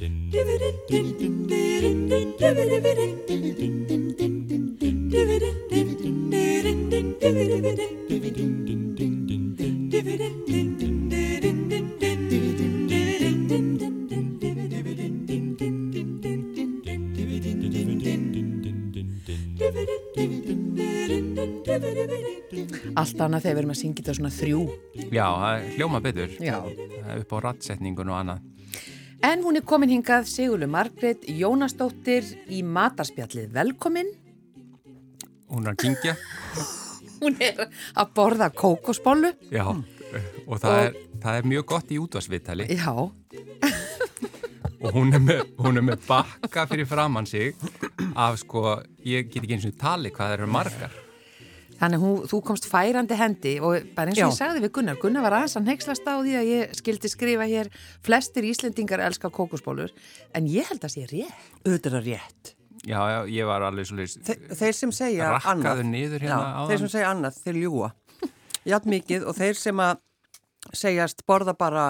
Allt annað þegar við erum að syngja þetta svona þrjú. Já, hljóma betur. Já. Upp á rattsetningun og annað. En hún er komin hingað Sigurlu Margreit Jónasdóttir í matarspjallið. Velkomin. Hún er að kingja. Hún er að borða kókosbollu. Já, og það, Og- Er, það er mjög gott í útvarsviðtali. Já, og hún er, með, hún er með bakka fyrir framann sig af sko, ég get ekki eins og tali hvað það eru margar. Þannig að þú komst færandi hendi og bara eins og Já. ég sagði við Gunnar, Gunnar var aðeins að neykslast á því að ég skildi skrifa hér flestir Íslendingar elska kókosbólur en ég held að sé rétt. auðvitað er rétt. Já, já, ég var alveg svolítið Þe þeir sem segja rakkaðu annað, niður hérna já, áðan. þeir sem segja annað, þeir ljúa. Jafn mikið og þeir sem að segjast borða bara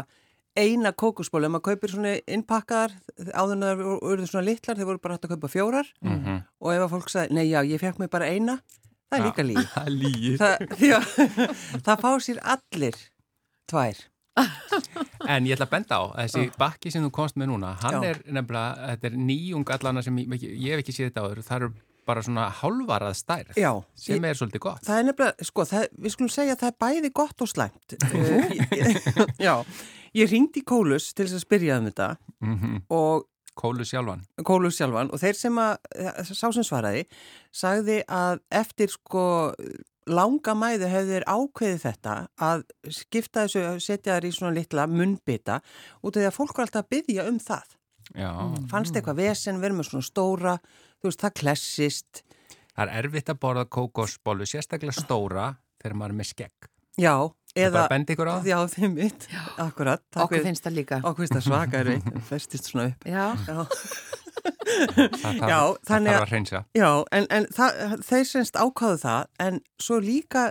eina kókusból, ef maður kaupir svona innpakkaðar, áður en það voru svona litlar, þeir voru bara hægt að kaupa fjórar Mhm. og ef að fólk sagði, nei já, ég fekk mig bara eina, það er líka líf. Það er lígi. Það, það fá sér allir tvær. En ég ætla að benda á að þessi bakki sem þú komst með núna, hann Já. er nefnilega, þetta er nýjung allana sem ég, ég hef ekki séð þetta áður, það eru bara svona hálfarað stærð Já, sem er svolítið gott. Það er nefnilega, sko, það, við skulum segja að það er bæði gott og slæmt. Já, ég ringdi í Kólus til þess að spyrja um þetta Mm og Kólu sjálfan. Kólus sjálfan og þeir sem að, sá sem svaraði, sagði að eftir sko langa mæðu hefði þeir ákveðið þetta að skipta þessu, setja þær í svona litla munnbita út af því að fólk var alltaf að byggja um það. Já, Fannst eitthvað vesen, verið með svona stóra, þú veist, það klessist. það er erfitt að borða kókosbólu, sérstaklega stóra þegar maður er með skegg. Já, eða... benda ykkur á. Já, þeim mitt, akkurat. Okkur finnst það líka. Okkur finnst það svaka erfið, festist svona upp. Já, Já, Það þarf, að- að hreinsa. Já en, en það, þeir semst ákváðu það, en svo líka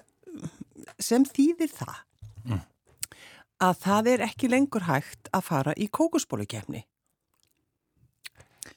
sem þýðir það Mm. að það er ekki lengur hægt að fara í kókusbólukefni.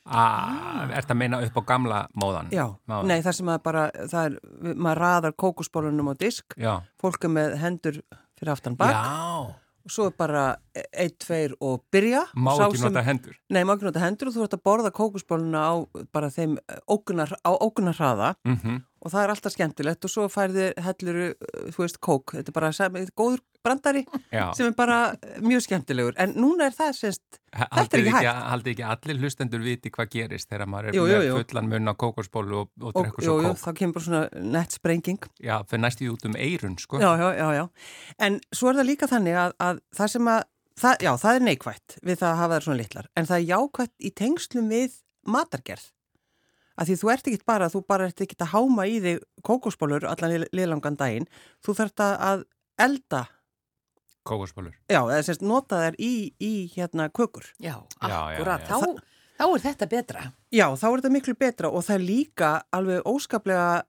Ah, er það að meina upp á gamla móðan? Já, Má- nei það sem að bara, það er, maður raðar kókusbólunum á disk, Já. fólk er með hendur fyrir aftan bak, Já. og svo er bara einn, tveir og byrja. Má ekki sem- nota hendur. Nei, má ekki nota hendur og þú ert að borða kókusbóluna á bara þeim ógunar, á ógunar hraða Mm og það er alltaf skemmtilegt og svo færði helluru, þú veist, kók þetta er bara er góður brandari Já. sem er bara mjög skemmtilegur en núna er það semst, þetta er ekki ekki, hægt haldið ekki allir hlustendur viti hvað gerist þegar maður er Jú, jú, jú. fullan mun á kókosbólu og, og drekkur svo kók. þá kemur bara svona nett sprenging Já, fyrir næstu út um eirun, sko. já, já, en svo er það líka þannig að, að það sem að það, já, það er neikvætt við það að hafa þær svona litlar en það er jákvætt í tengslum við matargerð að því þú ert ekkit bara, þú bara ert ekkit að háma í þig kókosbólur allan liðlangan daginn þú þarft að- að elda Kókosbólur. Já, eða semst nota þær í, í hérna kökur. já, Já, já, akkurat. já. Þá, þá er þetta betra. Já, þá er þetta miklu betra og það er líka alveg óskaplega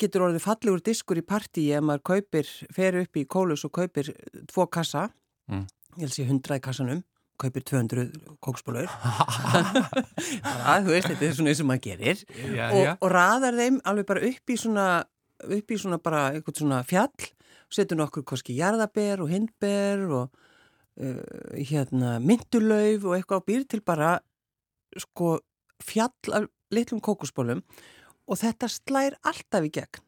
getur orðið fallegur diskur í partíi ef maður kaupir, fer upp í kólus og kaupir tvo kassa, Mm. ég held sé 100 í kassanum, kaupir 200 kóksbólur. það, þú veist, þetta er svona eins og maður gerir. Já, og, já. og raðar þeim alveg bara upp í svona, upp í svona bara eitthvað svona fjall, setur nokkur koski jarðaber og hindber og uh, hérna myndulauf og eitthvað og býr til bara sko fjall af litlum kókusbólum og þetta slær alltaf í gegn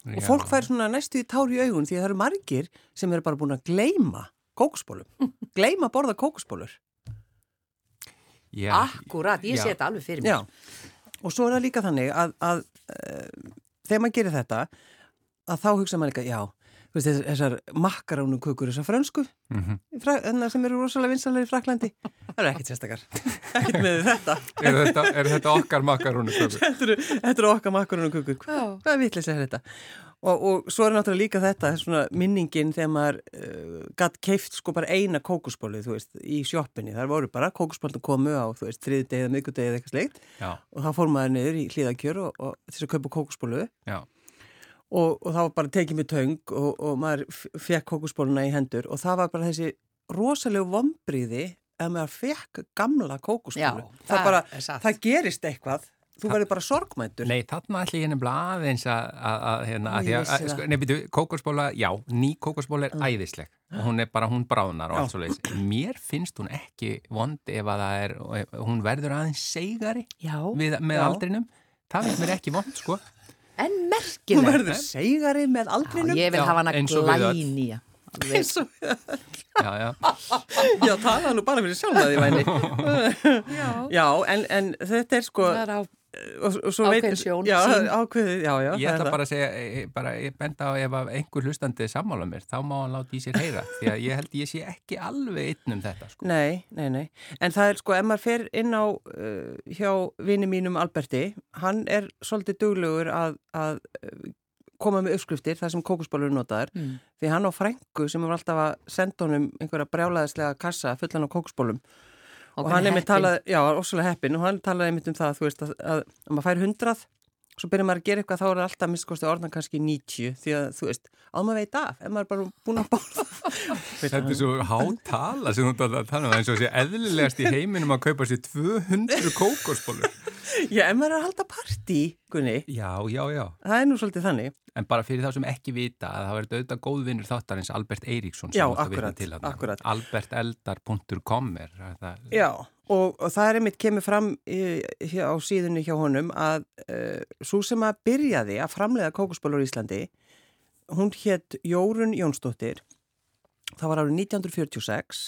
og Já. fólk fær svona næstu í tár í augun því að það eru margir sem eru bara búin að gleyma kókusbólum, gleyma að borða kókusbólur Já, Akkurat, ég sé þetta alveg fyrir mér. Já, og svo er það líka þannig að, að uh, þegar maður gerir þetta að þá hugsa maður líka, já þú veist, þess- þessar makkarónu kukur þessar frönsku Mhm. fra, enna, sem eru rosalega vinsalega í Fraklandi það eru ekkit sérstakar. Ekkit með þetta. Er þetta, er þetta okkar makarúnu kökur? þetta eru, þetta eru okkar makkarónu kukur Já. hvað, hvað vitlega er þetta og, og svo er náttúrulega líka þetta svona minningin þegar maður uh, gatt keift sko bara eina kókusbólu veist, í sjoppinni, þar voru bara kókusbólna komu á, þú veist, þriði degið, miðgudegið eitthvað sleikt Já, og þá fór maður niður í hlýðakjör og, og til þess að kaupa kókusbólu og, og það var bara tekið með töng og, og maður fekk kókusbóluna í hendur. Og það var bara þessi rosalegu vombriði ef maður fekk gamla kókosbólu. Já, það, það bara, það gerist eitthvað, þú verður bara sorgmæntur. Nei, þarna ætla ég nefnilega aðeins að, að, að hérna, að því að, sko, nefnir, kókosbóla, já, ný kókosbóla er æðisleg og hún er bara, hún bráðnar og allt svo leiðis. Mér finnst hún ekki vond ef að það er, ef hún verður aðeins segari Já, við, með Já. aldrinum. Það finnst mér ekki vond, sko. en Hún merkileg. verður segari með Já, aldrinum. ég vil Já, hafa hana eins og við öll. Já, já. já, tala nú bara fyrir sjálf að því væni. Já, Já, en, en þetta er sko... það er á og, og svo Ákveðin veit- sjón, já, ákveðið, já, já Ég ætla bara að segja, eh, bara, ég benda á ef einhver hlustandi sammála mér, þá má hann láta í sér heyra. Því að ég held ég sé ekki alveg einn um þetta, sko. Nei, nei, nei, en það er sko, ef maður fer inn á uh, hjá vini mínum Alberti, hann er svolítið duglegur að, að koma með uppskriftir, það sem kókusbólur notaðar, Mm. því hann á frængu sem er alltaf að senda honum einhverja brjálaðislega kassa fullan á kókusbólum og, hann er með talað, já, ósvölega heppin og hann talaði einmitt um það, þú veist, að, að, að maður fær hundrað, svo byrjar maður að gera eitthvað þá er alltaf minnskosti orðan kannski 90 því að, þú veist, að maður veit af ef maður er bara búin að bála Þetta er svo hátala sem þú talaði að tala um eins og sé eðlilegast í heiminum að kaupa sér 200 kókosbólur. Já, ef maður er að halda partí, Gunni, Já, já, já. það er nú svolítið þannig En bara fyrir þá sem ekki vita að það verður auðvitað góðvinnur þáttarins Albert Eiríksson Já, sem þú ert að vitna akkurat, til þarna. akkurat. alberteldar.com er það. Já, og, og það er einmitt kemur fram í, hjá, á síðunni hjá honum að uh, svo sem að byrjaði að framlega kókusbólur í Íslandi, hún hétt Jórun Jónsdóttir, það var árið 1946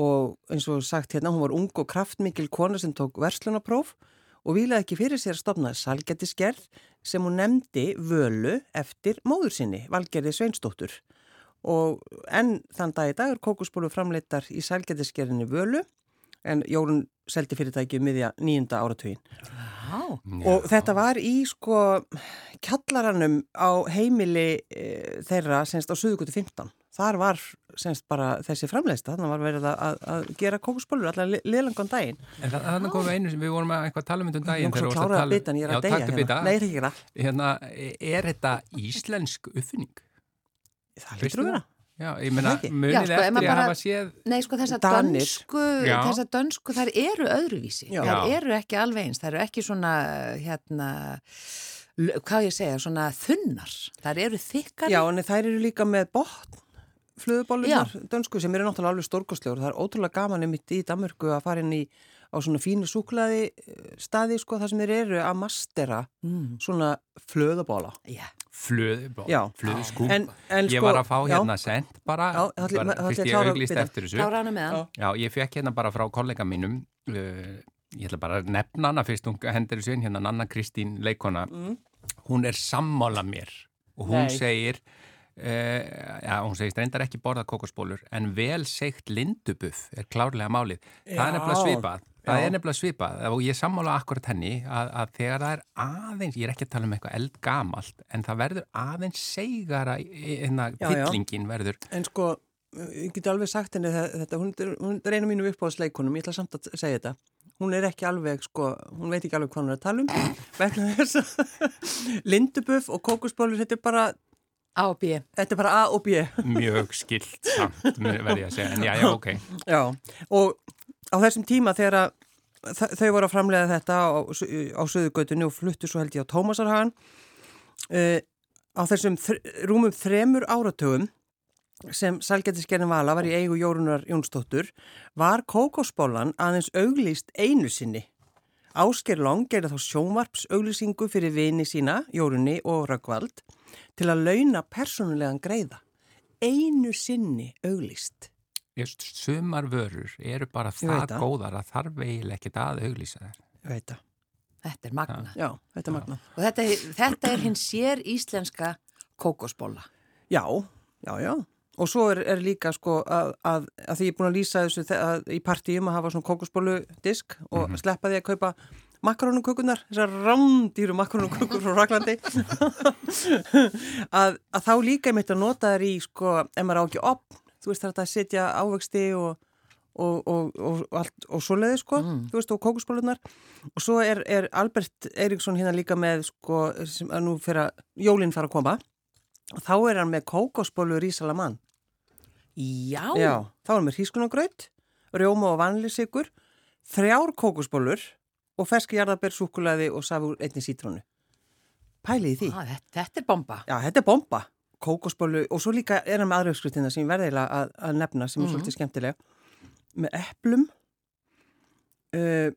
og eins og sagt hérna, hún var ung og kraftmikil kona sem tók verslunapróf og vilaði ekki fyrir sér að stopna salgættiskerð sem hún nefndi völu eftir móður sinni, Valgerði Sveinsdóttur. Og enn þann dag í dag er kókusbólu framleitar í salgættiskerðinni völu en Jórun seldi fyrirtæki um miðja nýjunda áratugin. Já, Og þetta var í sko kjallaranum á heimili e, þeirra semst á Suðugutu 15. Þar var semst bara þessi framleista, þannig var verið að, að gera kókusbólur allar liðlangan daginn. En það, þannig komum við einu sem við vorum að eitthvað tala um þetta um daginn. Kláraði tala- bitan, ég er að Já, deyja hérna. Nei, er það. Hérna, er þetta íslensk uppfinning? Það lítur að vera. Já, ég meina, munið sko, ef eftir maður ég bara- hafa séð nei sko þessar Danir. dönsku, dönsku, þær eru öðruvísi. Já. Þær eru ekki alveg eins, þær eru ekki svona, hérna, hvað ég segja, svona þunnar. Þær eru þykkar. Já, en þær eru líka með botn flöðubólunar dönsku sem eru náttúrulega alveg stórkostlegur. Það er ótrúlega gaman einmitt í Danmörku að fara inn í á svona fínu súklaði eh, staði sko þar sem þeir eru að mastera Mm. svona flöðubóla. Já. flöðu, Já. flöðuskúp. En, en Ég sko, var að fá já, hérna sent bara, Já, ætli- bara fyrst að ég bitann. eftir þessu. Klára hana með hann. Já. Já, ég fekk hérna bara frá kollega mínum, uh, ég ætla bara að nefna hana fyrst hún hendur þessu inn hérna, Anna Kristín leikona, Mm. hún er sammála mér og hún Nei. segir, já, hún segist reyndar ekki borða kokosbólur, en vel segt lindubuff er klárlega málið. Það er Já. nefnilega svipað. Það Já. er nefnilega svipað og ég sammála akkurat henni að, að þegar það er aðeins, ég er ekki að tala um eitthvað eldgamalt, en það verður aðeins segara, hérna, Já, já. fyllingin verður. En sko, ég get alveg sagt henni þe- þetta, hún hún er einu mínum uppáðsleikunum, ég ætla samt að segja þetta. Hún er ekki alveg, sko, hún veit ekki alveg hvað hún er að tala um. Vegna þess að lindubuff og kókusbólur, þetta er bara, A og B. þetta er bara A og B. Mjög skilt samt, verði ég að segja, en já, já, ok. Já, og á þessum tíma þegar þau voru að framlega þetta á, á Suðugötunni og fluttu svo held ég á Tómasarhagan uh, á þessum þr rúmum þremur áratögum sem Salgetiskernin Vala var í eigu Jórunar Jónsdóttur var kókosbólan aðeins auglýst einu sinni. Ásker Long gerði þá sjónvarps auglýsingu fyrir vini sína, Jórunni og Röggvald til að launa persónulegan greiða. Einu sinni auglýst. Just, sumar vörur eru bara það góðar að þarf eiginlega ekkert að auglýsa þær. Ég veit það. Þetta er magna. Já, þetta er magna. Og þetta, þetta er hinn sér íslenska kókosbóla. Já, já, já. Og svo er, er líka sko að, að, að því ég er búin að lýsa þessu þe- að, í partíum að hafa svona kókosbólu disk og sleppa því að kaupa makarónukökunar, þessar rándýru makarónukökur frá Raklandi að, að þá líka ég mitt að nota þær í sko, ef maður á ekki opn, þú veist þetta að setja ávexti og og, og, og, allt, og svoleiði sko, þú veist, og kókusbólunar og svo er, er Albert Eiríksson hérna líka með sko, sem að nú fyrir að jólinn fara að koma þá er hann með kókosbólu rísalamann Já. Já, þá er hann með hrískunagraut rjóma og vanlisikur, þrjár kókusbólur og ferski jarðabær, súkulaði og safur einni sítrónu. Pælið í því. Ah, þetta, þetta er bomba. Já, þetta er bomba. Kókusbólu og svo líka er hann með aðra uppskritina sem ég verði eiginlega að, að nefna sem er Mhm. svolítið skemmtilega. Með eplum, uh,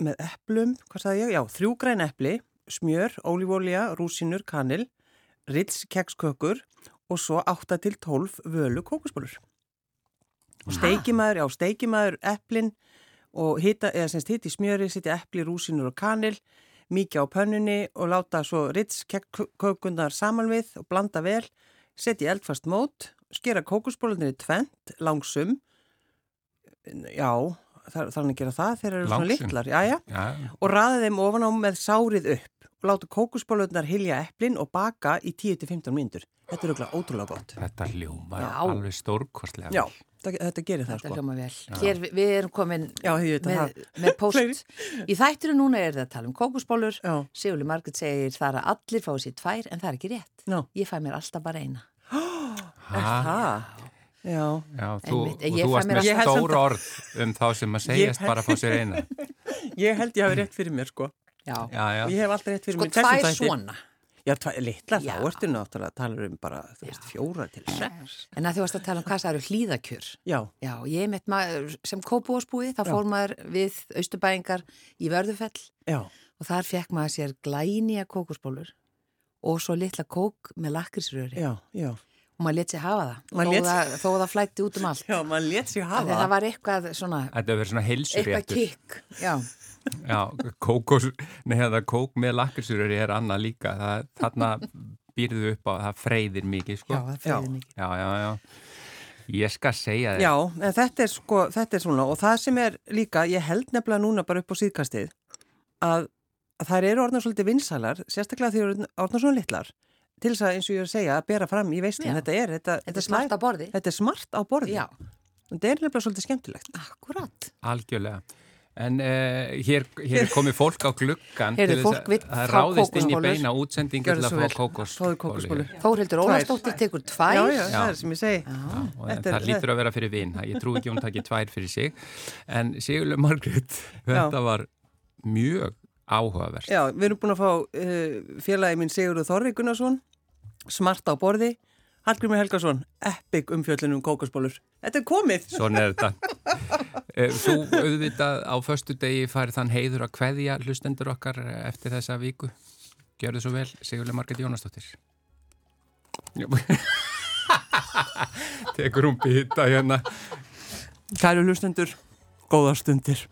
með eplum, hvað sagði ég? Já, þrjú græn epli, smjör, ólífólja, rúsinur, kanil, ritz kekskökur og svo 8 til 12 völu kókusbólur. Og steikimæður, já, steikimæður eplin og hita, eða semst hitt í smjöri, setja epli, rúsinur og kanil, mikið á pönnunni og láta svo ritz kekskökunar saman við og blanda vel, setja eldfast mót, skera kókusbólunir í tvent, langsum, já, þarf hann að gera það þegar þeir eru svona litlar, já, já, Já, og raða þeim ofan á með sárið upp og láta kókusbólurnar hilja eplin og baka í 10-15 mínútur. Þetta er auðvitað ótrúlega gott. þetta hljómar Já. alveg stórkostlega. Já, þetta, gerir það Þetta sko. hljóma vel. Hér, við, erum komin með, það. með post. Í þættinu núna er það að tala um kókusbólur. Sigurli Margrit segir þar að allir fá sér tvær en það er ekki rétt. já. Ég fæ mér alltaf bara eina. Það? Já. Já, þú, Einmitt, og ég þú varst mér með stór orð um þá sem að segjast bara að fá sér eina. Ég held ég hafi rétt fyrir mér sko. Já. Já, ég hef alltaf rétt fyrir Sko mér. þessum tvær þætti. svona. Já, Já. þá ertu náttúrulega að tala um bara, þú veist, fjóra til sex. En að þú varst að tala um hvað það eru hlýðakjör. Já, Já, ég mitt maður sem kópúasbúi, þá fór maður við austubæingar í Vörðufell já, og þar fekk maður sér glænýja kókusbólur og svo litla kók með lakrisröri já, já. Og maður let sér hafa það, Maður þó, lét- það þó það flætti út um allt. Já, maður let sér Af hafa. því Það var eitthvað svona, Þetta verður svona eitthvað heilsuréttur. kikk, já. Já, kókos, neða kók með lakrisurur er annað líka. Það, þarna býrðu upp á, það freyðir mikið, sko. Já, það fæði mikið. já, já. já. Ég skal segja þér. Já, en þetta er sko, þetta er svona og það sem er líka, ég held nefnilega núna bara upp á síðkastið að, að þær eru orðnar svolítið vinsælar, sérstaklega því eru orðnar svona litlar til þess að eins og ég er að segja að bera fram í veislun, Já. þetta er þetta, Þetta er smart á borði. þetta er smart á borði Já, þetta er nefnilega svolítið skemmtilegt akkurat. Algjörlega. En uh, hér, hér er komið fólk á gluggan til þess fólk vill að það fá ráðist inn í kókosbollur. beina útsendingu Gjörðu til að svo fá vel. kókos. Fáðu kókosbollu. Þórhildur Tvær. Ólafsdóttir tekur tvær. Já, já, Já. það er sem ég segi Já, Þetta er- það lítur að vera fyrir vinn. Ég trú ekki hún takki tvær fyrir sig. En Sigurlega Margrét, þetta var mjög áhugavert. Já, við erum búin að fá uh, félagi minn Sigurður Þorri Gunnarsson smart á borði Hallgrimur Helgason, epic umfjöllunum kókosbólur. Þetta er komið Svona er þetta. Eh, Þú auðvitað á föstu degi farið þann heiður að kveðja hlustendur okkar eftir þessa viku. Gjörðu svo vel, Sigurlega Margrét Jónasdóttir. Já. Tekur hún bytta hérna. Kæru hlustendur, góðar stundir